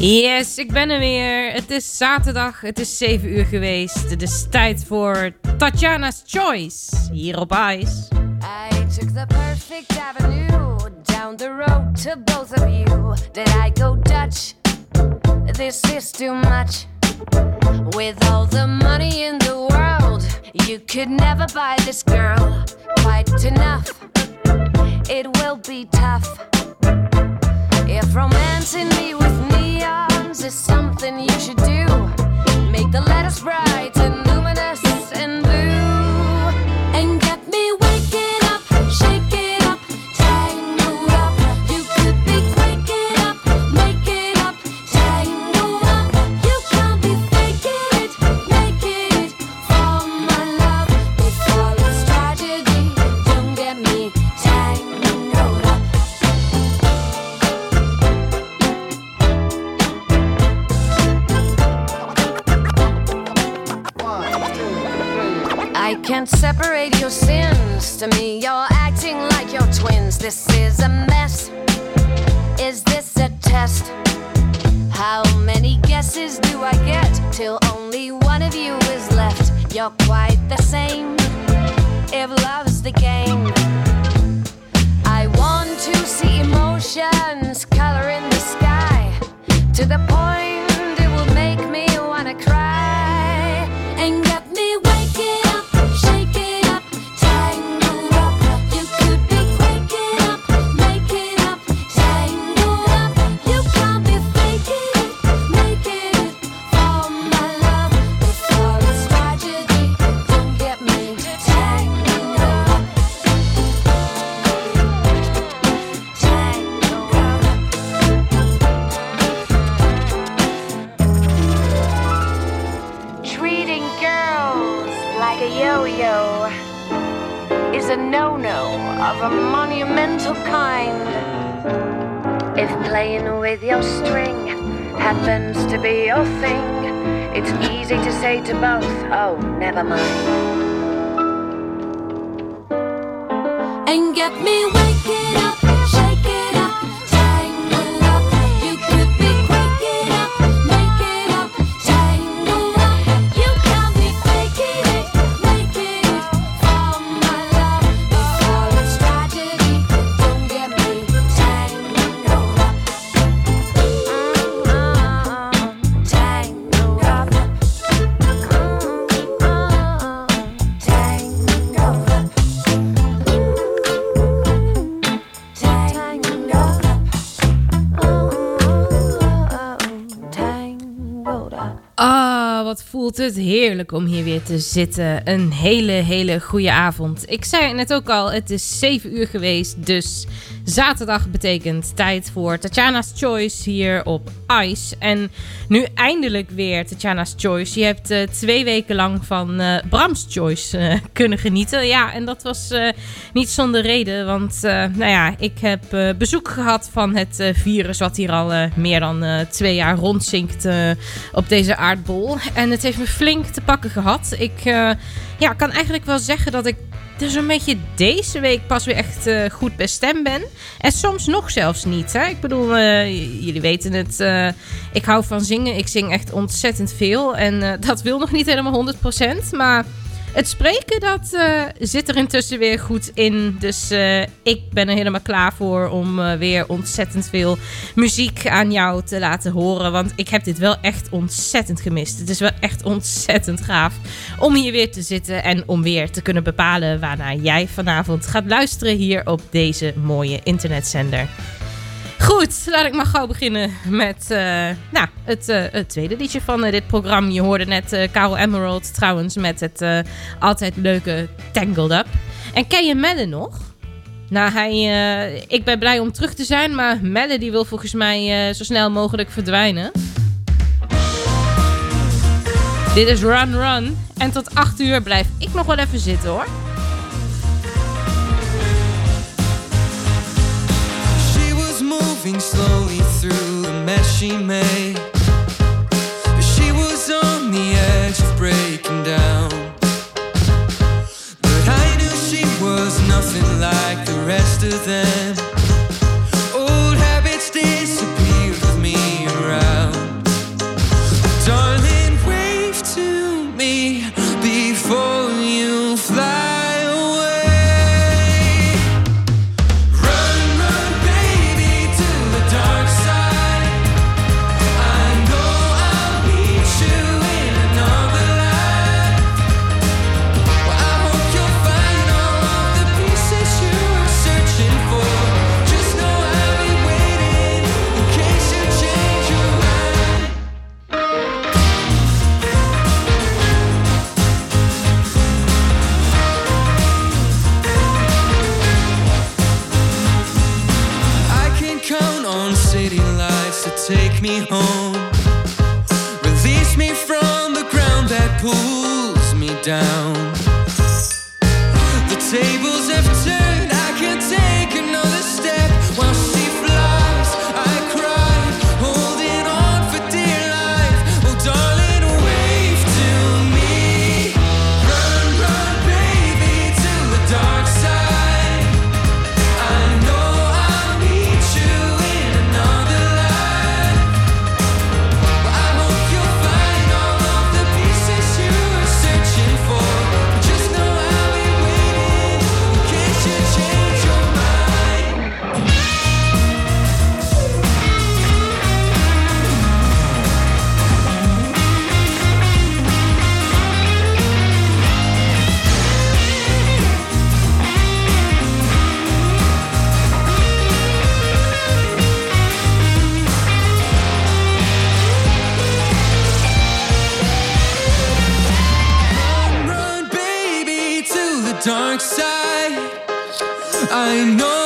Yes, ik ben er weer. Het is zaterdag, het is 7 uur geweest. Het is tijd voor Tatjana's Choice hier op Ice. I took the perfect avenue down the road to both of you. Did I go Dutch? This is too much. With all the money in the world, you could never buy this girl quite enough. It will be tough. If romancing me with neons is something you should do, make the letters bright and luminous and blue. Can't separate your sins. To me, you're acting like your twins. This is a mess. Is this a test? How many guesses do I get till only one of you is left? You're quite the same. If love's the game, I want to see emotions color in the sky to the point be your thing, it's easy to say to both, oh, never mind. And get me waking up, het heerlijk om hier weer te zitten. Een hele, hele goede avond. Ik zei net ook al, het is 7 uur geweest. Dus zaterdag betekent tijd voor Tatjana's Choice hier op Ice. En nu eindelijk weer Tatjana's Choice. Je hebt eh, twee weken lang van eh, Bram's Choice eh, kunnen genieten. Ja, en dat was niet zonder reden. Want nou ja, ik heb bezoek gehad van het virus wat hier al meer dan twee jaar rondzinkt op deze aardbol. En het heeft me flink te pakken gehad. Ik ja, kan eigenlijk wel zeggen dat ik dus een beetje deze week pas weer echt eh, goed bij stem ben. En soms nog zelfs niet. Hè? Ik bedoel, eh, jullie weten het. eh, ik hou van zingen. Ik zing echt ontzettend veel. En dat wil nog niet helemaal 100%. Maar het spreken, dat eh, zit er intussen weer goed in. Dus eh, ik ben er helemaal klaar voor om eh, weer ontzettend veel muziek aan jou te laten horen. Want ik heb dit wel echt ontzettend gemist. Het is wel echt ontzettend gaaf om hier weer te zitten en om weer te kunnen bepalen waarnaar jij vanavond gaat luisteren hier op deze mooie internetzender. Goed, laat ik maar gauw beginnen met eh, nou, het, eh, het tweede liedje van eh, dit programma. Je hoorde net Carol Emerald trouwens met het altijd leuke Tangled Up. En ken je Melle nog? Nou, hij, ik ben blij om terug te zijn, maar Melle die wil volgens mij zo snel mogelijk verdwijnen. Dit is Run Run. En tot 8 uur blijf ik nog wel even zitten hoor. Moving slowly through the mess she made. She was on the edge of breaking down. But I knew she was nothing like the rest of them. I know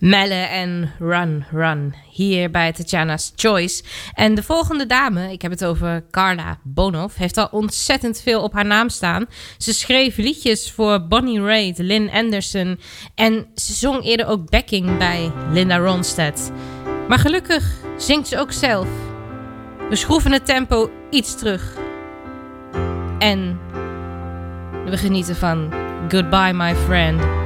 Melle en Run Run. Hier bij Tatjana's Choice. En de volgende dame, ik heb het over Carla Bonhoff, heeft al ontzettend veel op haar naam staan. Ze schreef liedjes voor Bonnie Raitt, Lynn Anderson en ze zong eerder ook backing bij Linda Ronstadt. Maar gelukkig zingt ze ook zelf. We schroeven het tempo iets terug. En we genieten van Goodbye My Friend.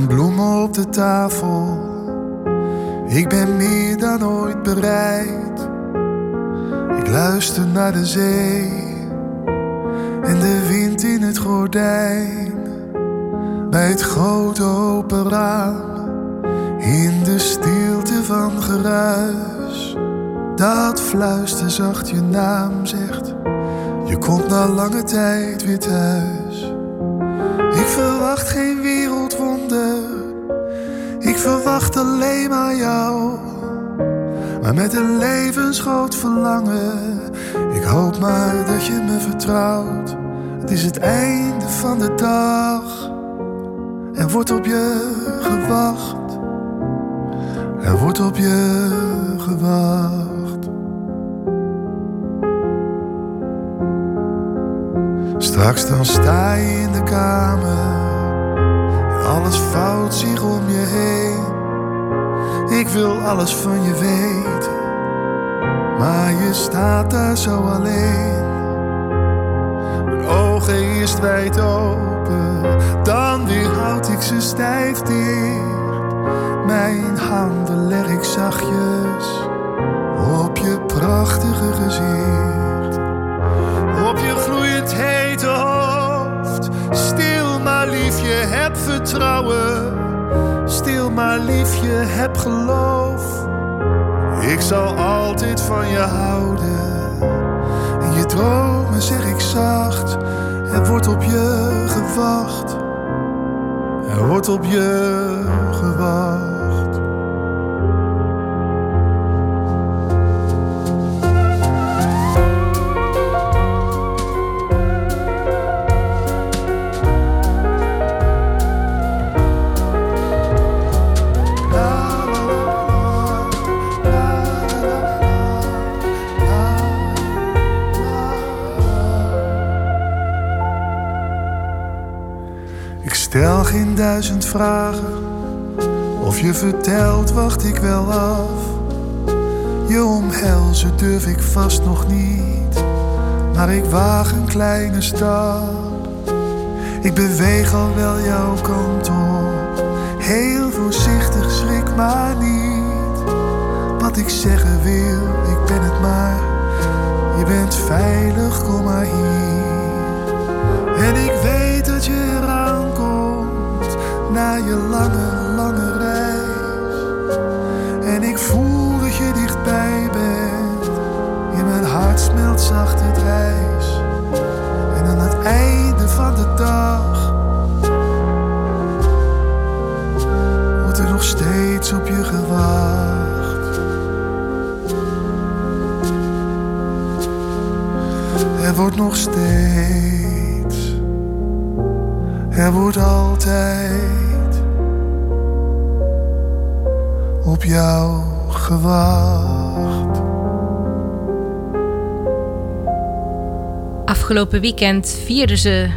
Staan bloemen op de tafel. Ik ben meer dan ooit bereid. Ik luister naar de zee en de wind in het gordijn. Bij het grote open raam, in de stilte van geruis. Dat fluister zacht je naam zegt. Je komt na lange tijd weer thuis. Alleen maar jou. Maar met een levensgroot verlangen. Ik hoop maar dat je me vertrouwt. Het is het einde van de dag. Er wordt op je gewacht. Er wordt op je gewacht. Straks dan sta je in de kamer en alles vouwt zich om je heen. Ik wil alles van je weten, maar je staat daar zo alleen. Mijn ogen eerst wijd open, dan weer houd ik ze stijf dicht. Mijn handen leg ik zachtjes op je prachtige gezicht op je gloeiend hete hoofd. Stil maar liefje, heb vertrouwen. Stil maar liefje, heb geloof. Ik zal altijd van je houden. In je dromen zeg ik zacht, er wordt op je gewacht. Er wordt op je gewacht. Duizend vragen. Of je vertelt, wacht ik wel af. Je omhelzen durf ik vast nog niet. Maar ik waag een kleine stap. Ik beweeg al wel jouw kant op. Heel voorzichtig, schrik maar niet. Wat ik zeggen wil, ik ben het maar. Je lange, Afgelopen weekend vierden ze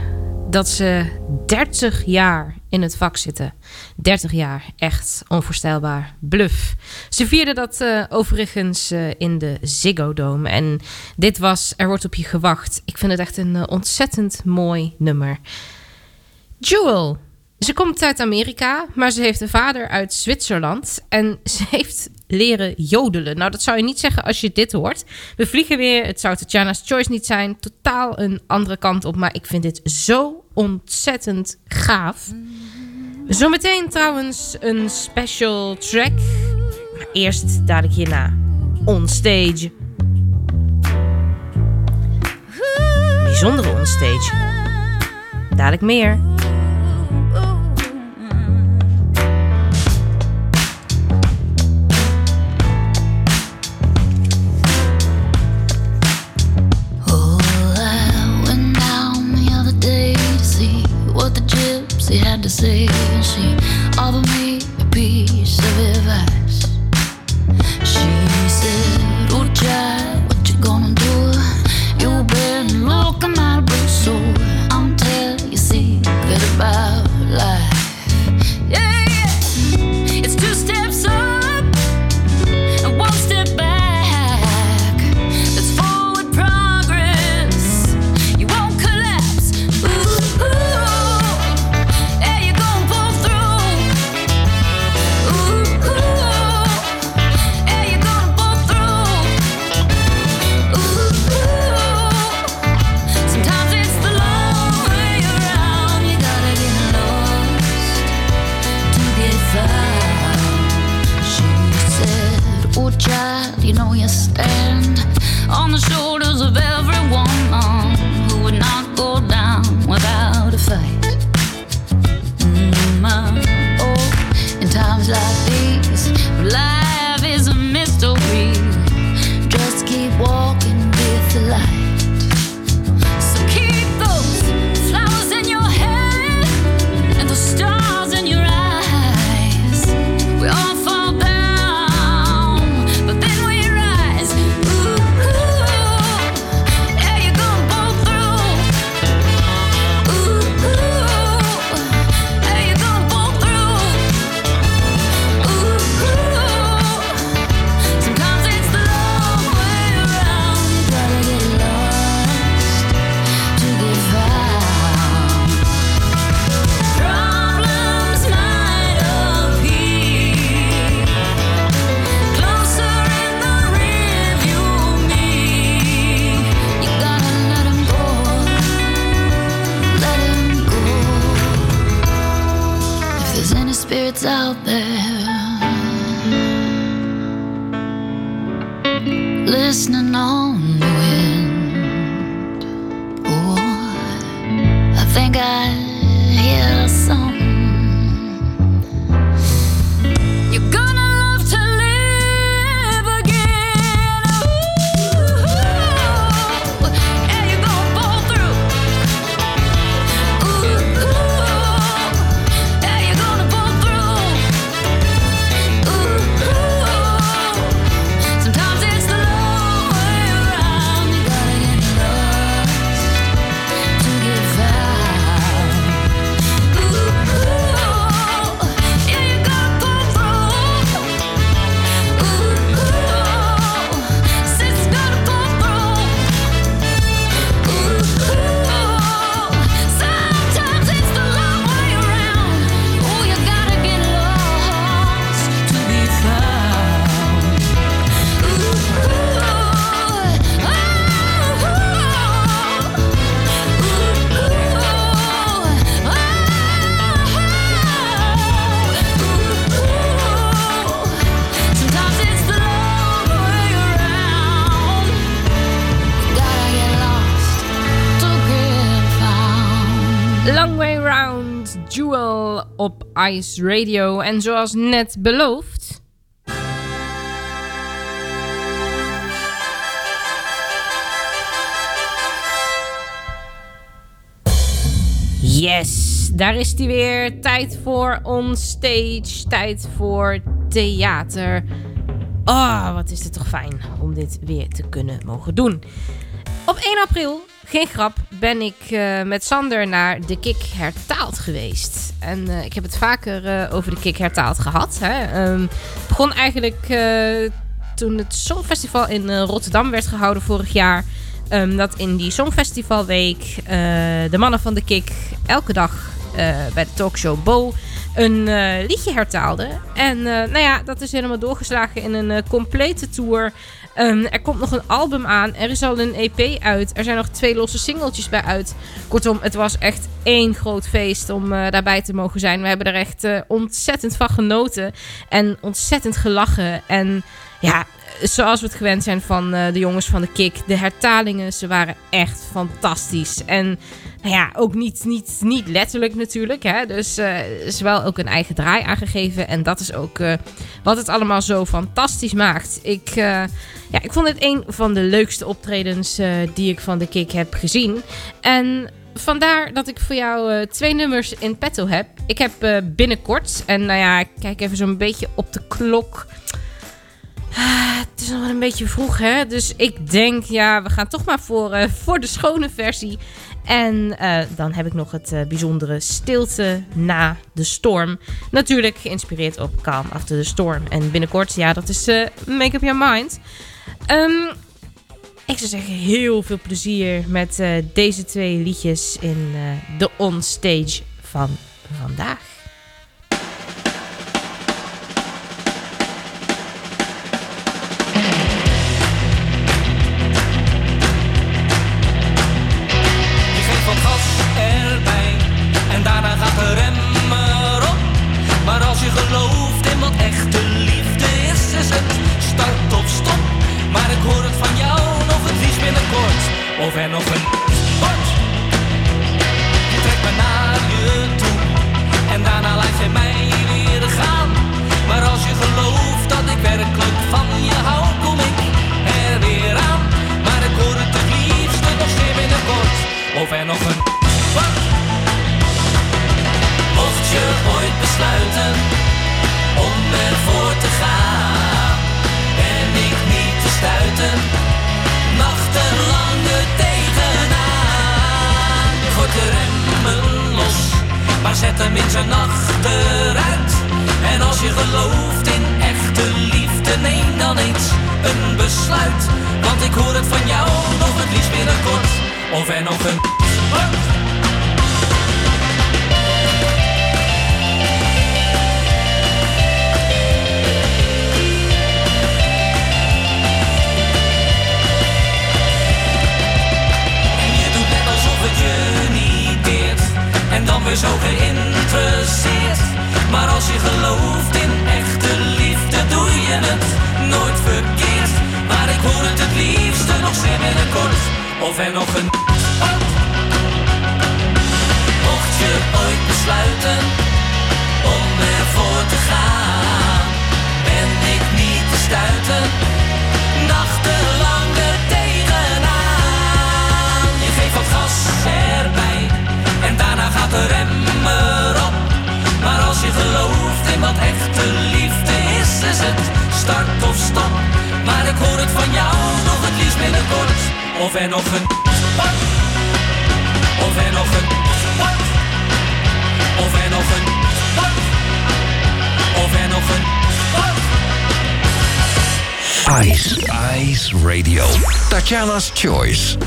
dat ze 30 jaar in het vak zitten. 30 jaar, echt onvoorstelbaar. Bluff. Ze vierden dat eh, overigens eh, in de Ziggo Dome. En dit was Er wordt op je gewacht. Ik vind het echt een eh, ontzettend mooi nummer. Jewel. Ze komt uit Amerika, maar ze heeft een vader uit Zwitserland. En ze heeft leren jodelen. Nou, dat zou je niet zeggen als je dit hoort. We vliegen weer. Het zou Tatjana's Choice niet zijn. Totaal een andere kant op. Maar ik vind dit zo ontzettend gaaf. Zometeen trouwens een special track. Maar eerst dadelijk hierna. Onstage. Bijzondere onstage. Dadelijk meer. she had to say. She offered me a piece of advice. Radio. En zoals net beloofd... Yes, daar is hij weer. Tijd voor onstage, tijd voor theater. Oh, wat is het toch fijn om dit weer te kunnen mogen doen. Op 1 april, geen grap, ben ik eh, met Sander naar de Kik Hertaald geweest. En eh, ik heb het vaker eh, over de Kik Hertaald gehad. Hè. Ehm, het begon eigenlijk toen het Songfestival in Rotterdam werd gehouden vorig jaar. Ehm, dat in die Songfestivalweek de mannen van de Kik elke dag bij de talkshow Bo een liedje hertaalden. En nou ja, dat is helemaal doorgeslagen in een complete tour. Ehm, er komt nog een album aan. Er is al een EP uit. Er zijn nog twee losse singeltjes bij uit. Kortom, het was echt één groot feest om eh, daarbij te mogen zijn. We hebben er echt eh, ontzettend van genoten. En ontzettend gelachen. En ja, zoals we het gewend zijn van eh, de jongens van de Kik. De hertalingen, ze waren echt fantastisch. En nou ja, ook niet, niet, niet letterlijk natuurlijk. Hè? Dus uh, ze wel ook een eigen draai aangegeven. En dat is ook eh, wat het allemaal zo fantastisch maakt. Ik, ja, ik vond het een van de leukste optredens die ik van de Kik heb gezien. En vandaar dat ik voor jou twee nummers in petto heb. Ik heb binnenkort, en nou ja, ik kijk even zo'n beetje op de klok... Ah, het is nog wel een beetje vroeg, hè? Dus ik denk, ja, we gaan toch maar voor, eh, voor de schone versie. En eh, dan heb ik nog het eh, bijzondere stilte na de storm. Natuurlijk geïnspireerd op Calm After de Storm. En binnenkort, ja, dat is Make Up Your Mind. Ehm, ik zou zeggen, heel veel plezier met deze twee liedjes in de onstage van vandaag. gelooft in wat echte liefde is, is het start of stap. Maar ik hoor het van jou nog het liefst binnenkort. Of er nog een spat. of er nog een spat. of er nog een spat. of er nog een spat. Ice, Ice Radio, Tatjana's Choice.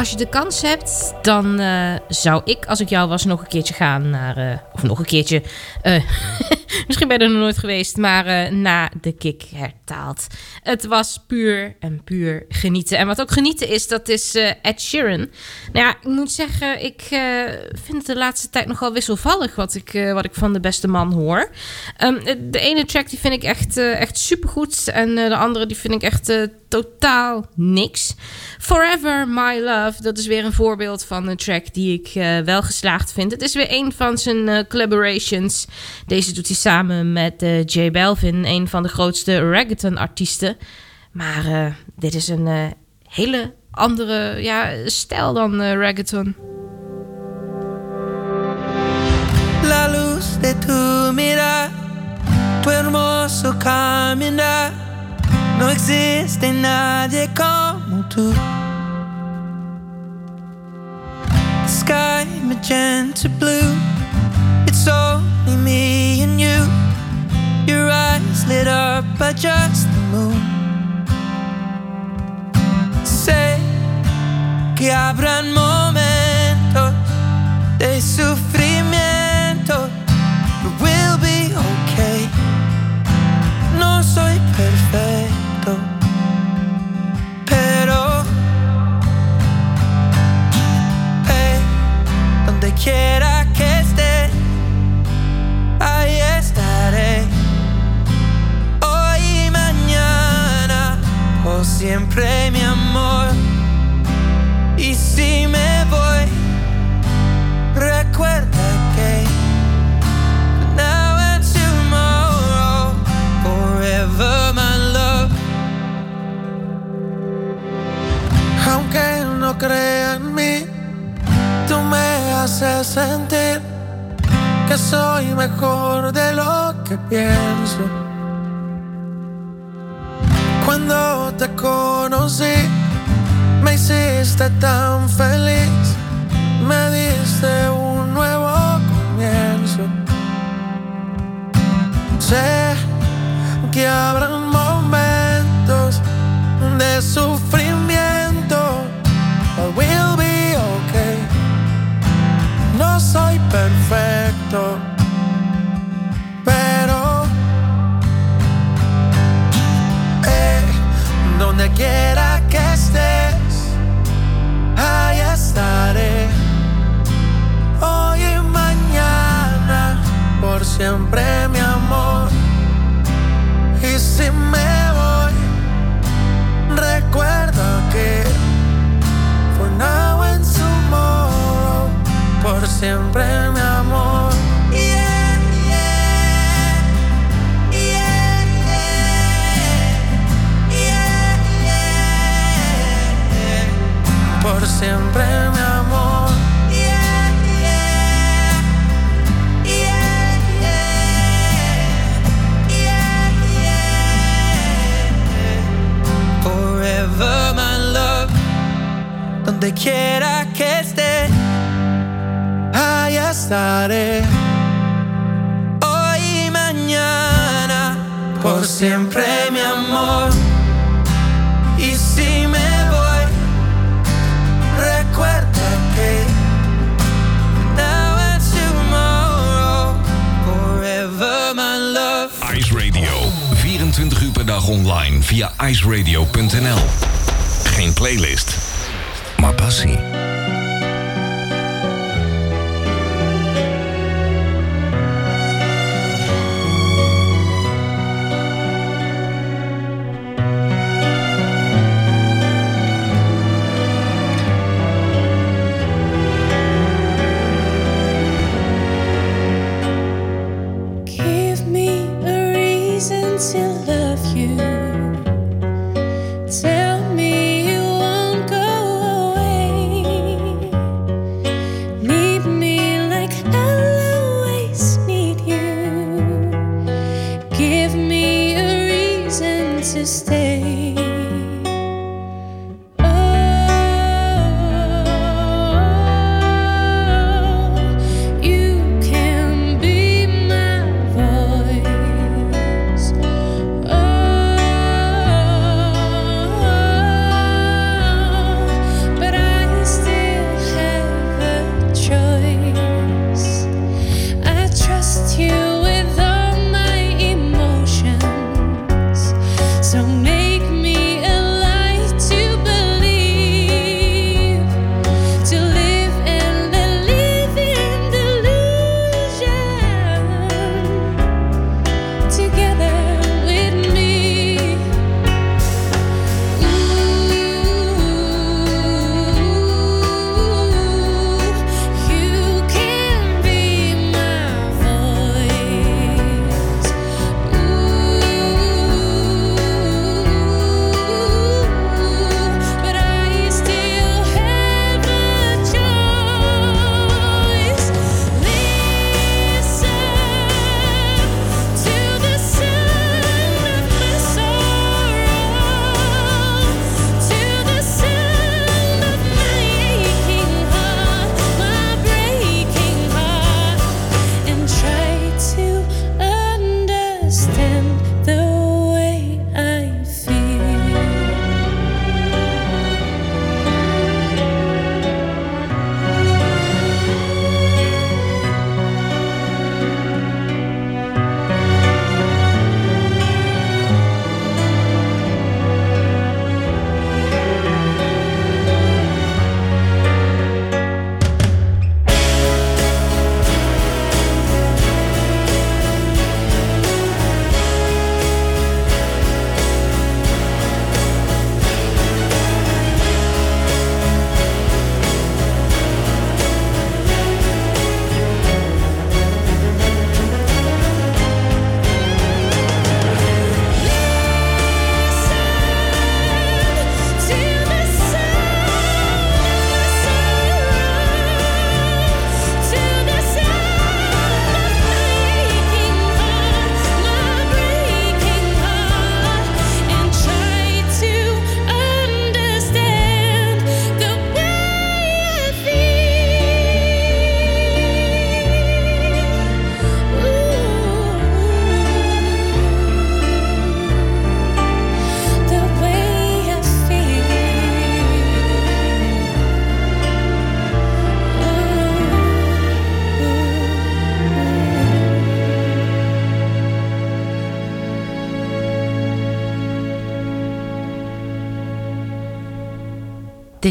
Als je de kans hebt, dan eh, zou ik, als ik jou was, nog een keertje gaan naar. eh, of nog een keertje. eh, misschien ben je er nog nooit geweest, maar eh, na de kick hertaald. Het was puur en puur genieten. En wat ook genieten is, dat is eh, Ed Sheeran. Nou ja, ik moet zeggen, ik eh, vind het de laatste tijd nogal wisselvallig wat ik, wat ik van de beste man hoor. Ehm, de ene track die vind ik echt, echt supergoed. En de andere die vind ik echt totaal niks. Forever My Love, dat is weer een voorbeeld van een track die ik wel geslaagd vind. Het is weer een van zijn collaborations. Deze doet hij samen met eh, J Balvin, een van de grootste reggaeton-artiesten. Maar eh, dit is een eh, hele andere ja, stijl dan reggaeton. La luz de tu tu hermoso caminar. No existe nadie como tú. Sky magenta blue, it's only me and you. Your eyes lit up by just the moon. Sé que habrán momentos de sufrimiento, siempre mi amor. Y si me voy, recuerda que now and tomorrow, forever my love. Aunque no crea en mí, tú me haces sentir que soy mejor de lo que pienso. Te conocí, me hiciste tan feliz, me diste un nuevo comienzo. Sé que habrán momentos de sufrimiento, but we'll be okay. No soy perfecto, quiera iceradio.nl. Geen playlist, maar passie.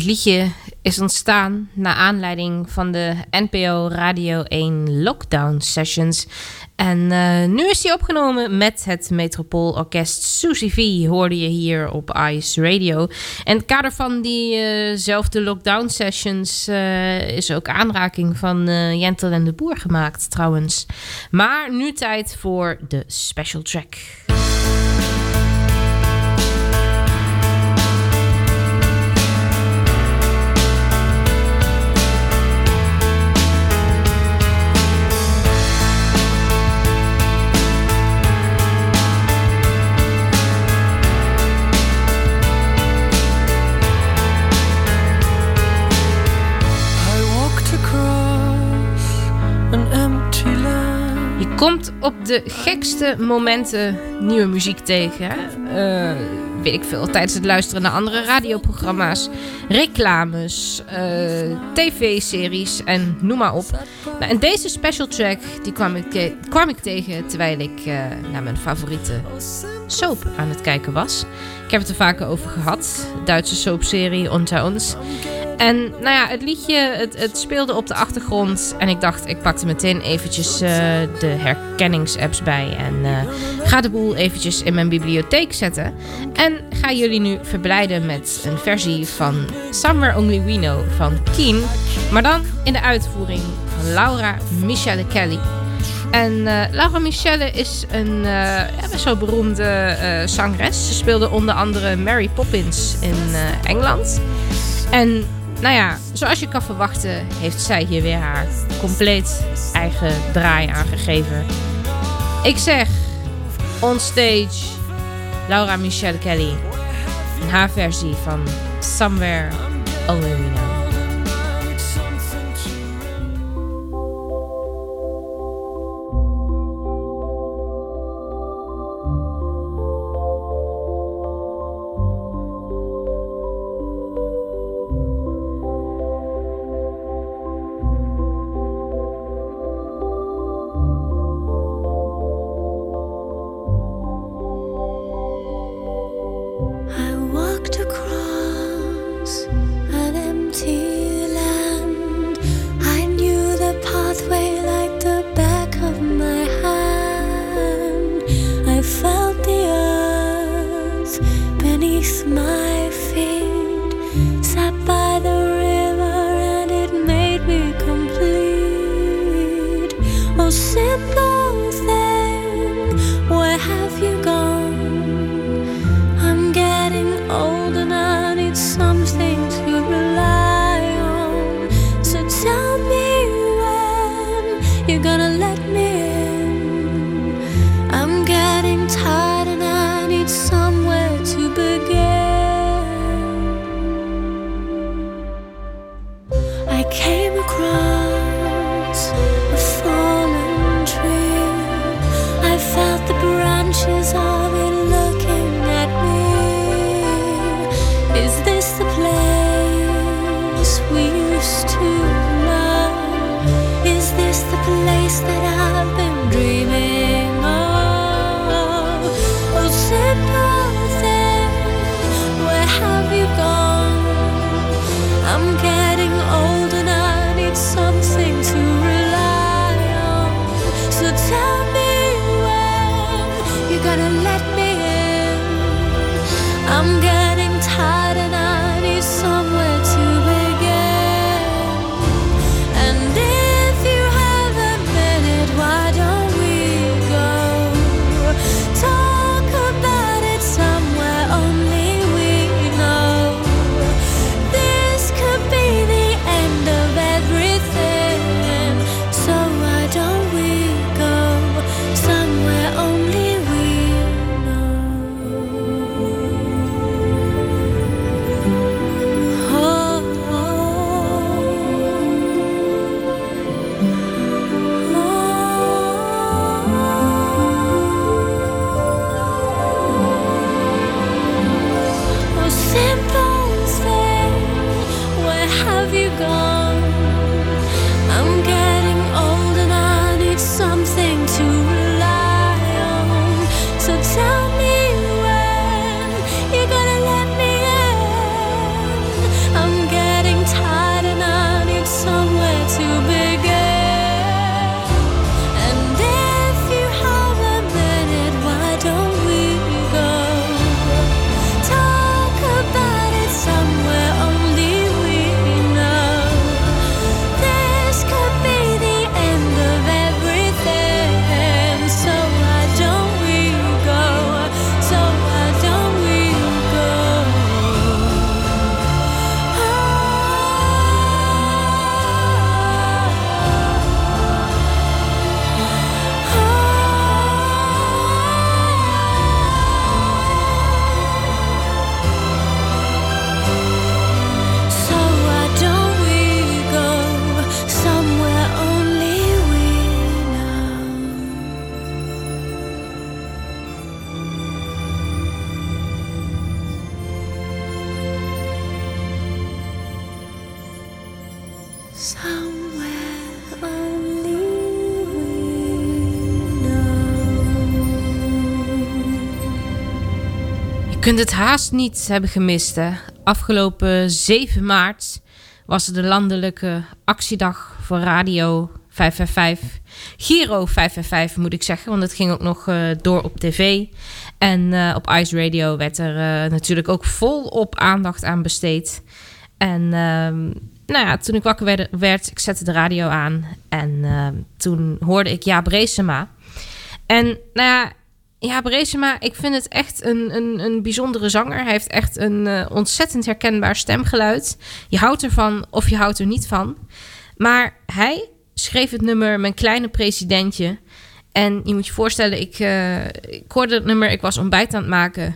Liedje is ontstaan naar aanleiding van de NPO Radio 1 Lockdown Sessions. En eh, nu is die opgenomen met het Metropoolorkest. Susie V hoorde je hier op Ice Radio. En het kader van diezelfde Lockdown Sessions eh, is ook aanraking van eh, Jentel en de Boer gemaakt trouwens. Maar nu tijd voor de special track. Komt op de gekste momenten nieuwe muziek tegen. Eh, weet ik veel, tijdens het luisteren naar andere radioprogramma's, reclames, eh, tv-series en noem maar op. Nou, en deze special track die kwam, ik, ik tegen terwijl ik eh, naar mijn favoriete soap aan het kijken was. Ik heb het er vaker over gehad, Duitse soapserie Unter uns. En nou ja, het liedje, het, het speelde op de achtergrond. En ik dacht, ik pakte meteen eventjes eh, de herkenningsapps bij. En eh, ga de boel eventjes in mijn bibliotheek zetten. En ga jullie nu verblijden met een versie van Somewhere Only We Know van Keen. Maar dan in de uitvoering van Laura Michelle Kelly. En eh, Laura Michelle is een best wel beroemde eh, zangeres. Ze speelde onder andere Mary Poppins in Engeland. En nou ja, zoals je kan verwachten, heeft zij hier weer haar compleet eigen draai aangegeven. Ik zeg, on stage, Laura Michelle Kelly. En haar versie van Somewhere Only We Know. trên bóng kunt het haast niet hebben gemist. Afgelopen 7 maart was er de landelijke actiedag voor radio 555. Giro 555 moet ik zeggen, want het ging ook nog eh, door op tv. En eh, op Ice Radio werd er eh, natuurlijk ook volop aandacht aan besteed. En ehm, nou ja, toen ik wakker werd, ik zette de radio aan. En ehm, toen hoorde ik Jaap Reesema. En nou ja, ja, Brezema, ik vind het echt een, een, een bijzondere zanger. Hij heeft echt een eh, ontzettend herkenbaar stemgeluid. Je houdt ervan of je houdt er niet van. Maar hij schreef het nummer Mijn Kleine Presidentje. En je moet je voorstellen, ik, ik hoorde het nummer, ik was ontbijt aan het maken.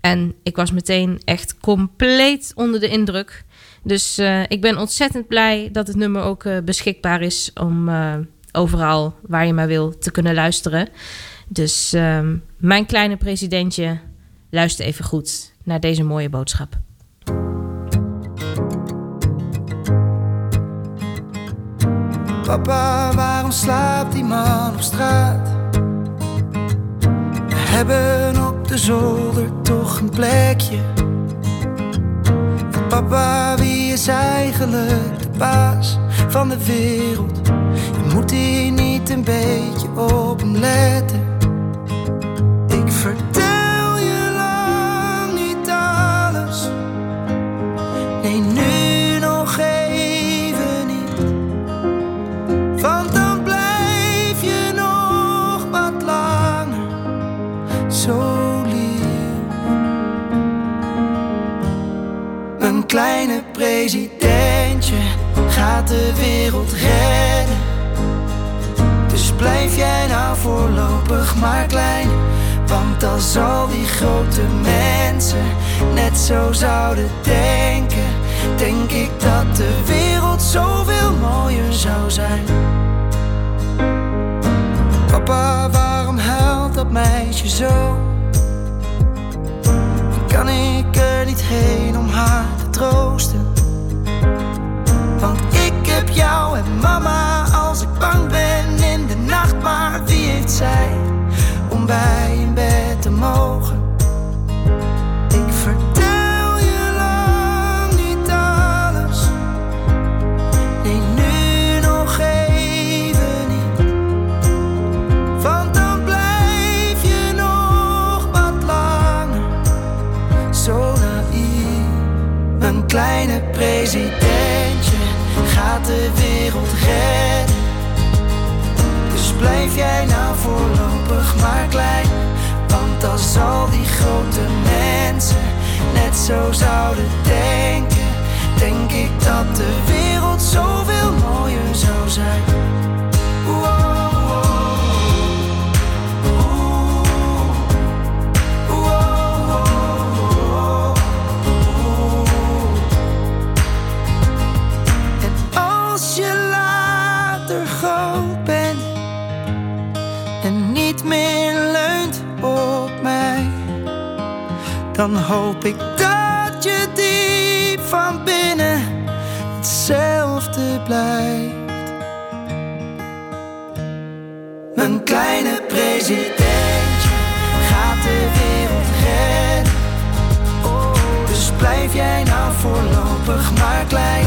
En ik was meteen echt compleet onder de indruk. Dus eh, ik ben ontzettend blij dat het nummer ook beschikbaar is om overal waar je maar wil te kunnen luisteren. Dus ehm, mijn kleine presidentje, luister even goed naar deze mooie boodschap. Papa, waarom slaapt die man op straat? We hebben op de zolder toch een plekje. Papa, wie is eigenlijk de baas van de wereld? Je moet hier niet een beetje op hem letten. Kleine presidentje gaat de wereld redden. Dus blijf jij nou voorlopig maar klein. Want als al die grote mensen net zo zouden denken, denk ik dat de wereld zoveel mooier zou zijn. Mama als ik bang ben in de nacht. Maar wie heeft zij om bij in bed te mogen? Jij nou voorlopig maar klein. Want als al die grote mensen net zo zouden denken, denk ik dat de wereld zoveel mooier zou zijn. Dan hoop ik dat je diep van binnen hetzelfde blijft. Mijn kleine presidentje gaat de wereld redden. Dus blijf jij nou voorlopig maar klein.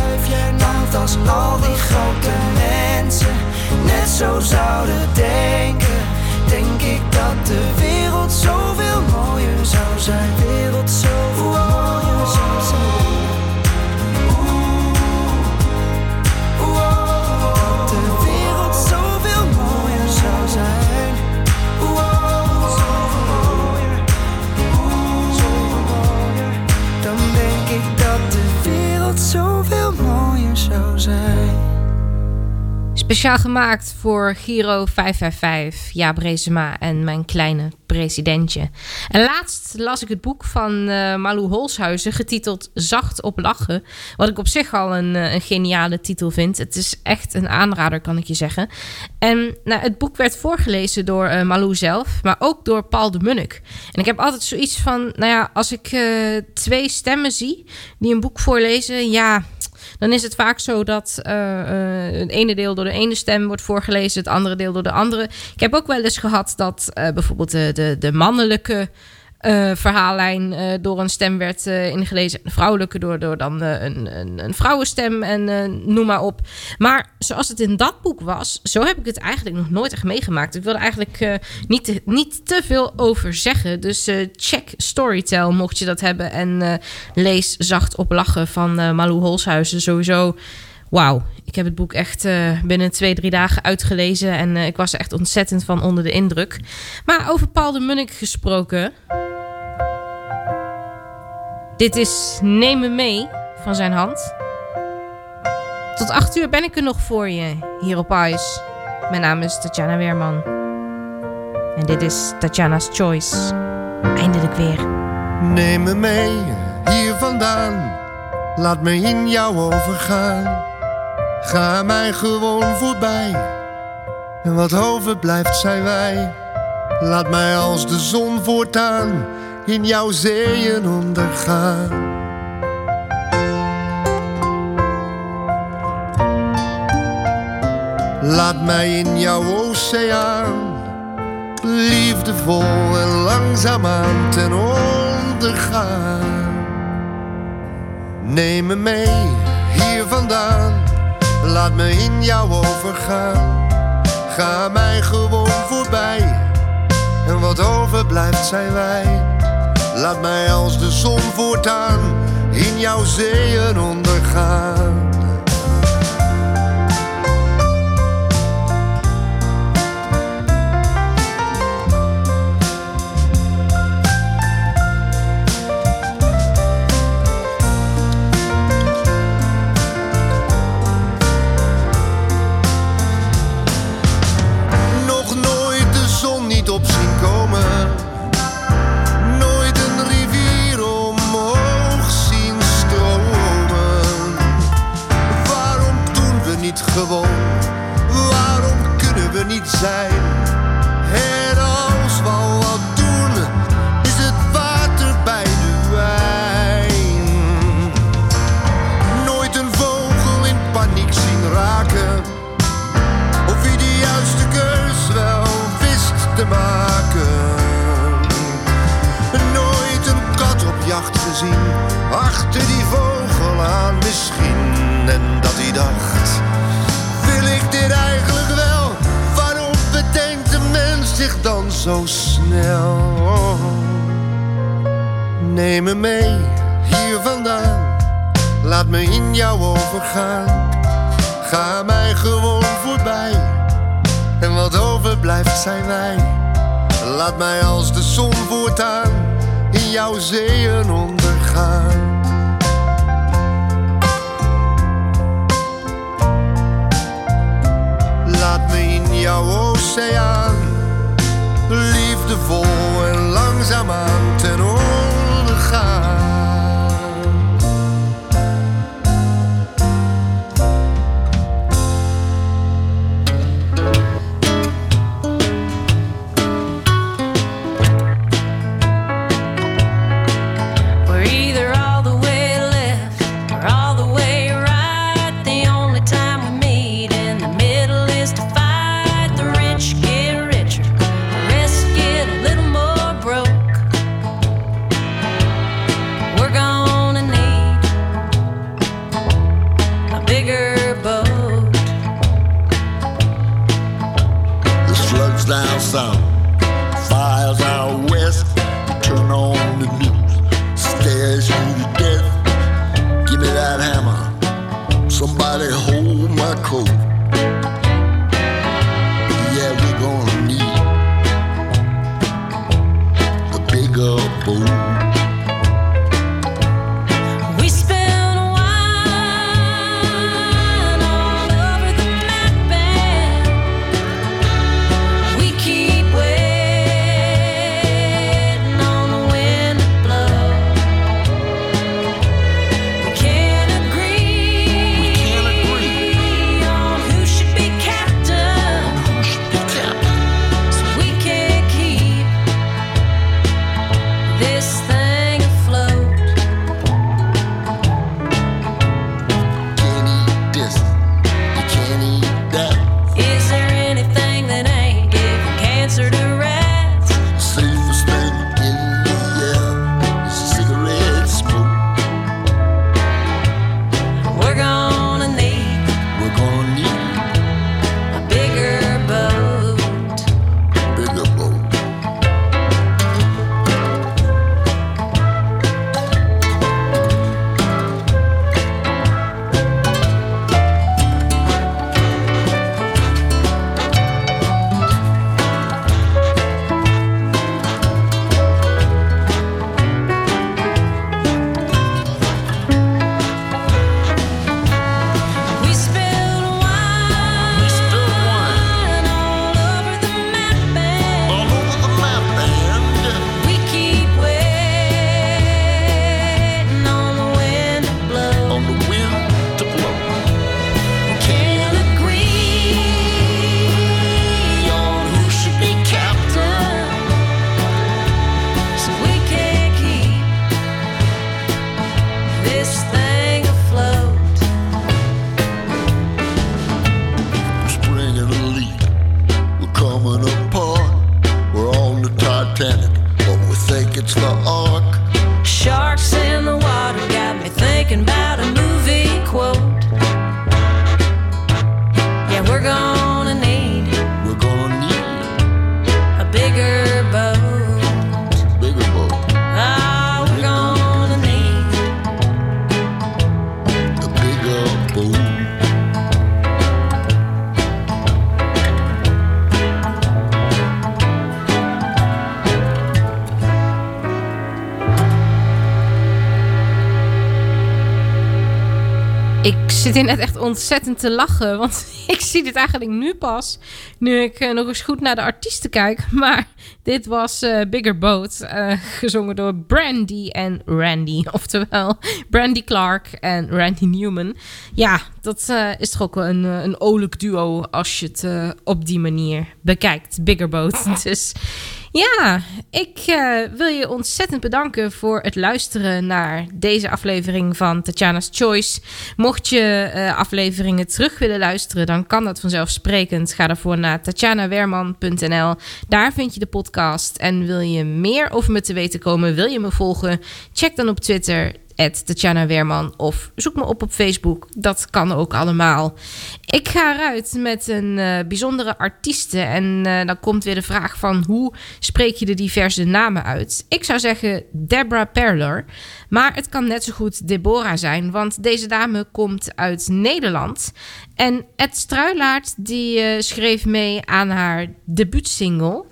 Want als al die grote mensen net zo zouden denken, denk ik dat de wereld Speciaal gemaakt voor Giro 555, Jaap Reesema en mijn kleine presidentje. En laatst las ik het boek van eh Malou Holshuizen, getiteld Zacht op lachen. Wat ik op zich al een, eh, een geniale titel vind. Het is echt een aanrader, kan ik je zeggen. En nou, het boek werd voorgelezen door eh, Malou zelf, maar ook door Paul de Munnik. En ik heb altijd zoiets van, nou ja, als ik twee stemmen zie die een boek voorlezen, ja dan is het vaak zo dat eh, eh, het ene deel door de ene stem wordt voorgelezen, het andere deel door de andere. Ik heb ook wel eens gehad dat eh, bijvoorbeeld de, de, de mannelijke eh, verhaallijn eh, door een stem werd eh, ingelezen. De vrouwelijke door, door dan een, een, een vrouwenstem en noem maar op. Maar zoals het in dat boek was, zo heb ik het eigenlijk nog nooit echt meegemaakt. Ik wilde eigenlijk niet, te, niet te veel over zeggen. Dus check Storytel mocht je dat hebben. En lees Zacht op Lachen van Malou Holshuizen. Sowieso, wauw. Ik heb het boek echt binnen twee, drie dagen uitgelezen. En ik was er echt ontzettend van onder de indruk. Maar over Paul de Munnik gesproken... Dit is Neem me mee van zijn hand. Tot acht uur ben ik er nog voor je hier op IJs. Mijn naam is Tatjana Weerman. En dit is Tatjana's Choice. Eindelijk weer. Neem me mee hier vandaan, laat me in jou overgaan. Ga mij gewoon voorbij, en wat overblijft zijn wij. Laat mij als de zon voortaan in jouw zeeën ondergaan. Laat mij in jouw oceaan liefdevol en langzaamaan ten onder gaan. Neem me mee hier vandaan, laat me in jou overgaan. Ga mij gewoon voorbij, en wat overblijft zijn wij. Laat mij als de zon voortaan in jouw zeeën ondergaan. En dat hij dacht, wil ik dit eigenlijk wel? Waarom bedenkt de mens zich dan zo snel? Neem me mee hier vandaan, laat me in jou overgaan. Ga mij gewoon voorbij. En wat overblijft zijn wij. Laat mij als de zon voortaan in jouw zeeën ondergaan. Jouw oceaan. Liefdevol en langzaamaan ten onder zit hier net echt ontzettend te lachen. Want ik zie dit eigenlijk nu pas. Nu ik eh, nog eens goed naar de artiesten kijk. Maar dit was eh, Bigger Boat. eh, gezongen door Brandy en Randy. Oftewel Brandy Clark en Randy Newman. Ja, dat is toch ook wel een, een olijk duo. Als je het op die manier bekijkt. Bigger Boat. Dus ja, ik eh, wil je ontzettend bedanken voor het luisteren naar deze aflevering van Tatjana's Choice. Mocht je eh, afleveringen terug willen luisteren, dan kan dat vanzelfsprekend. Ga daarvoor naar tatjanawerman.nl. Daar vind je de podcast. En wil je meer over me te weten komen, wil je me volgen? Check dan op Twitter Tatjana Weerman of zoek me op op Facebook. Dat kan ook allemaal. Ik ga eruit met een eh, bijzondere artieste. En eh, dan komt weer de vraag van hoe spreek je de diverse namen uit? Ik zou zeggen Deborah Perler. Maar het kan net zo goed Deborah zijn. Want deze dame komt uit Nederland. En Ed Struilaert die eh, schreef mee aan haar debuutsingle...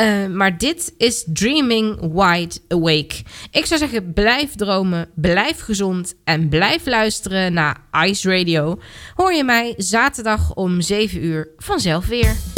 Uh, maar dit is Dreaming Wide Awake. Ik zou zeggen, blijf dromen, blijf gezond en blijf luisteren naar Ice Radio. Hoor je mij zaterdag om 7 uur vanzelf weer.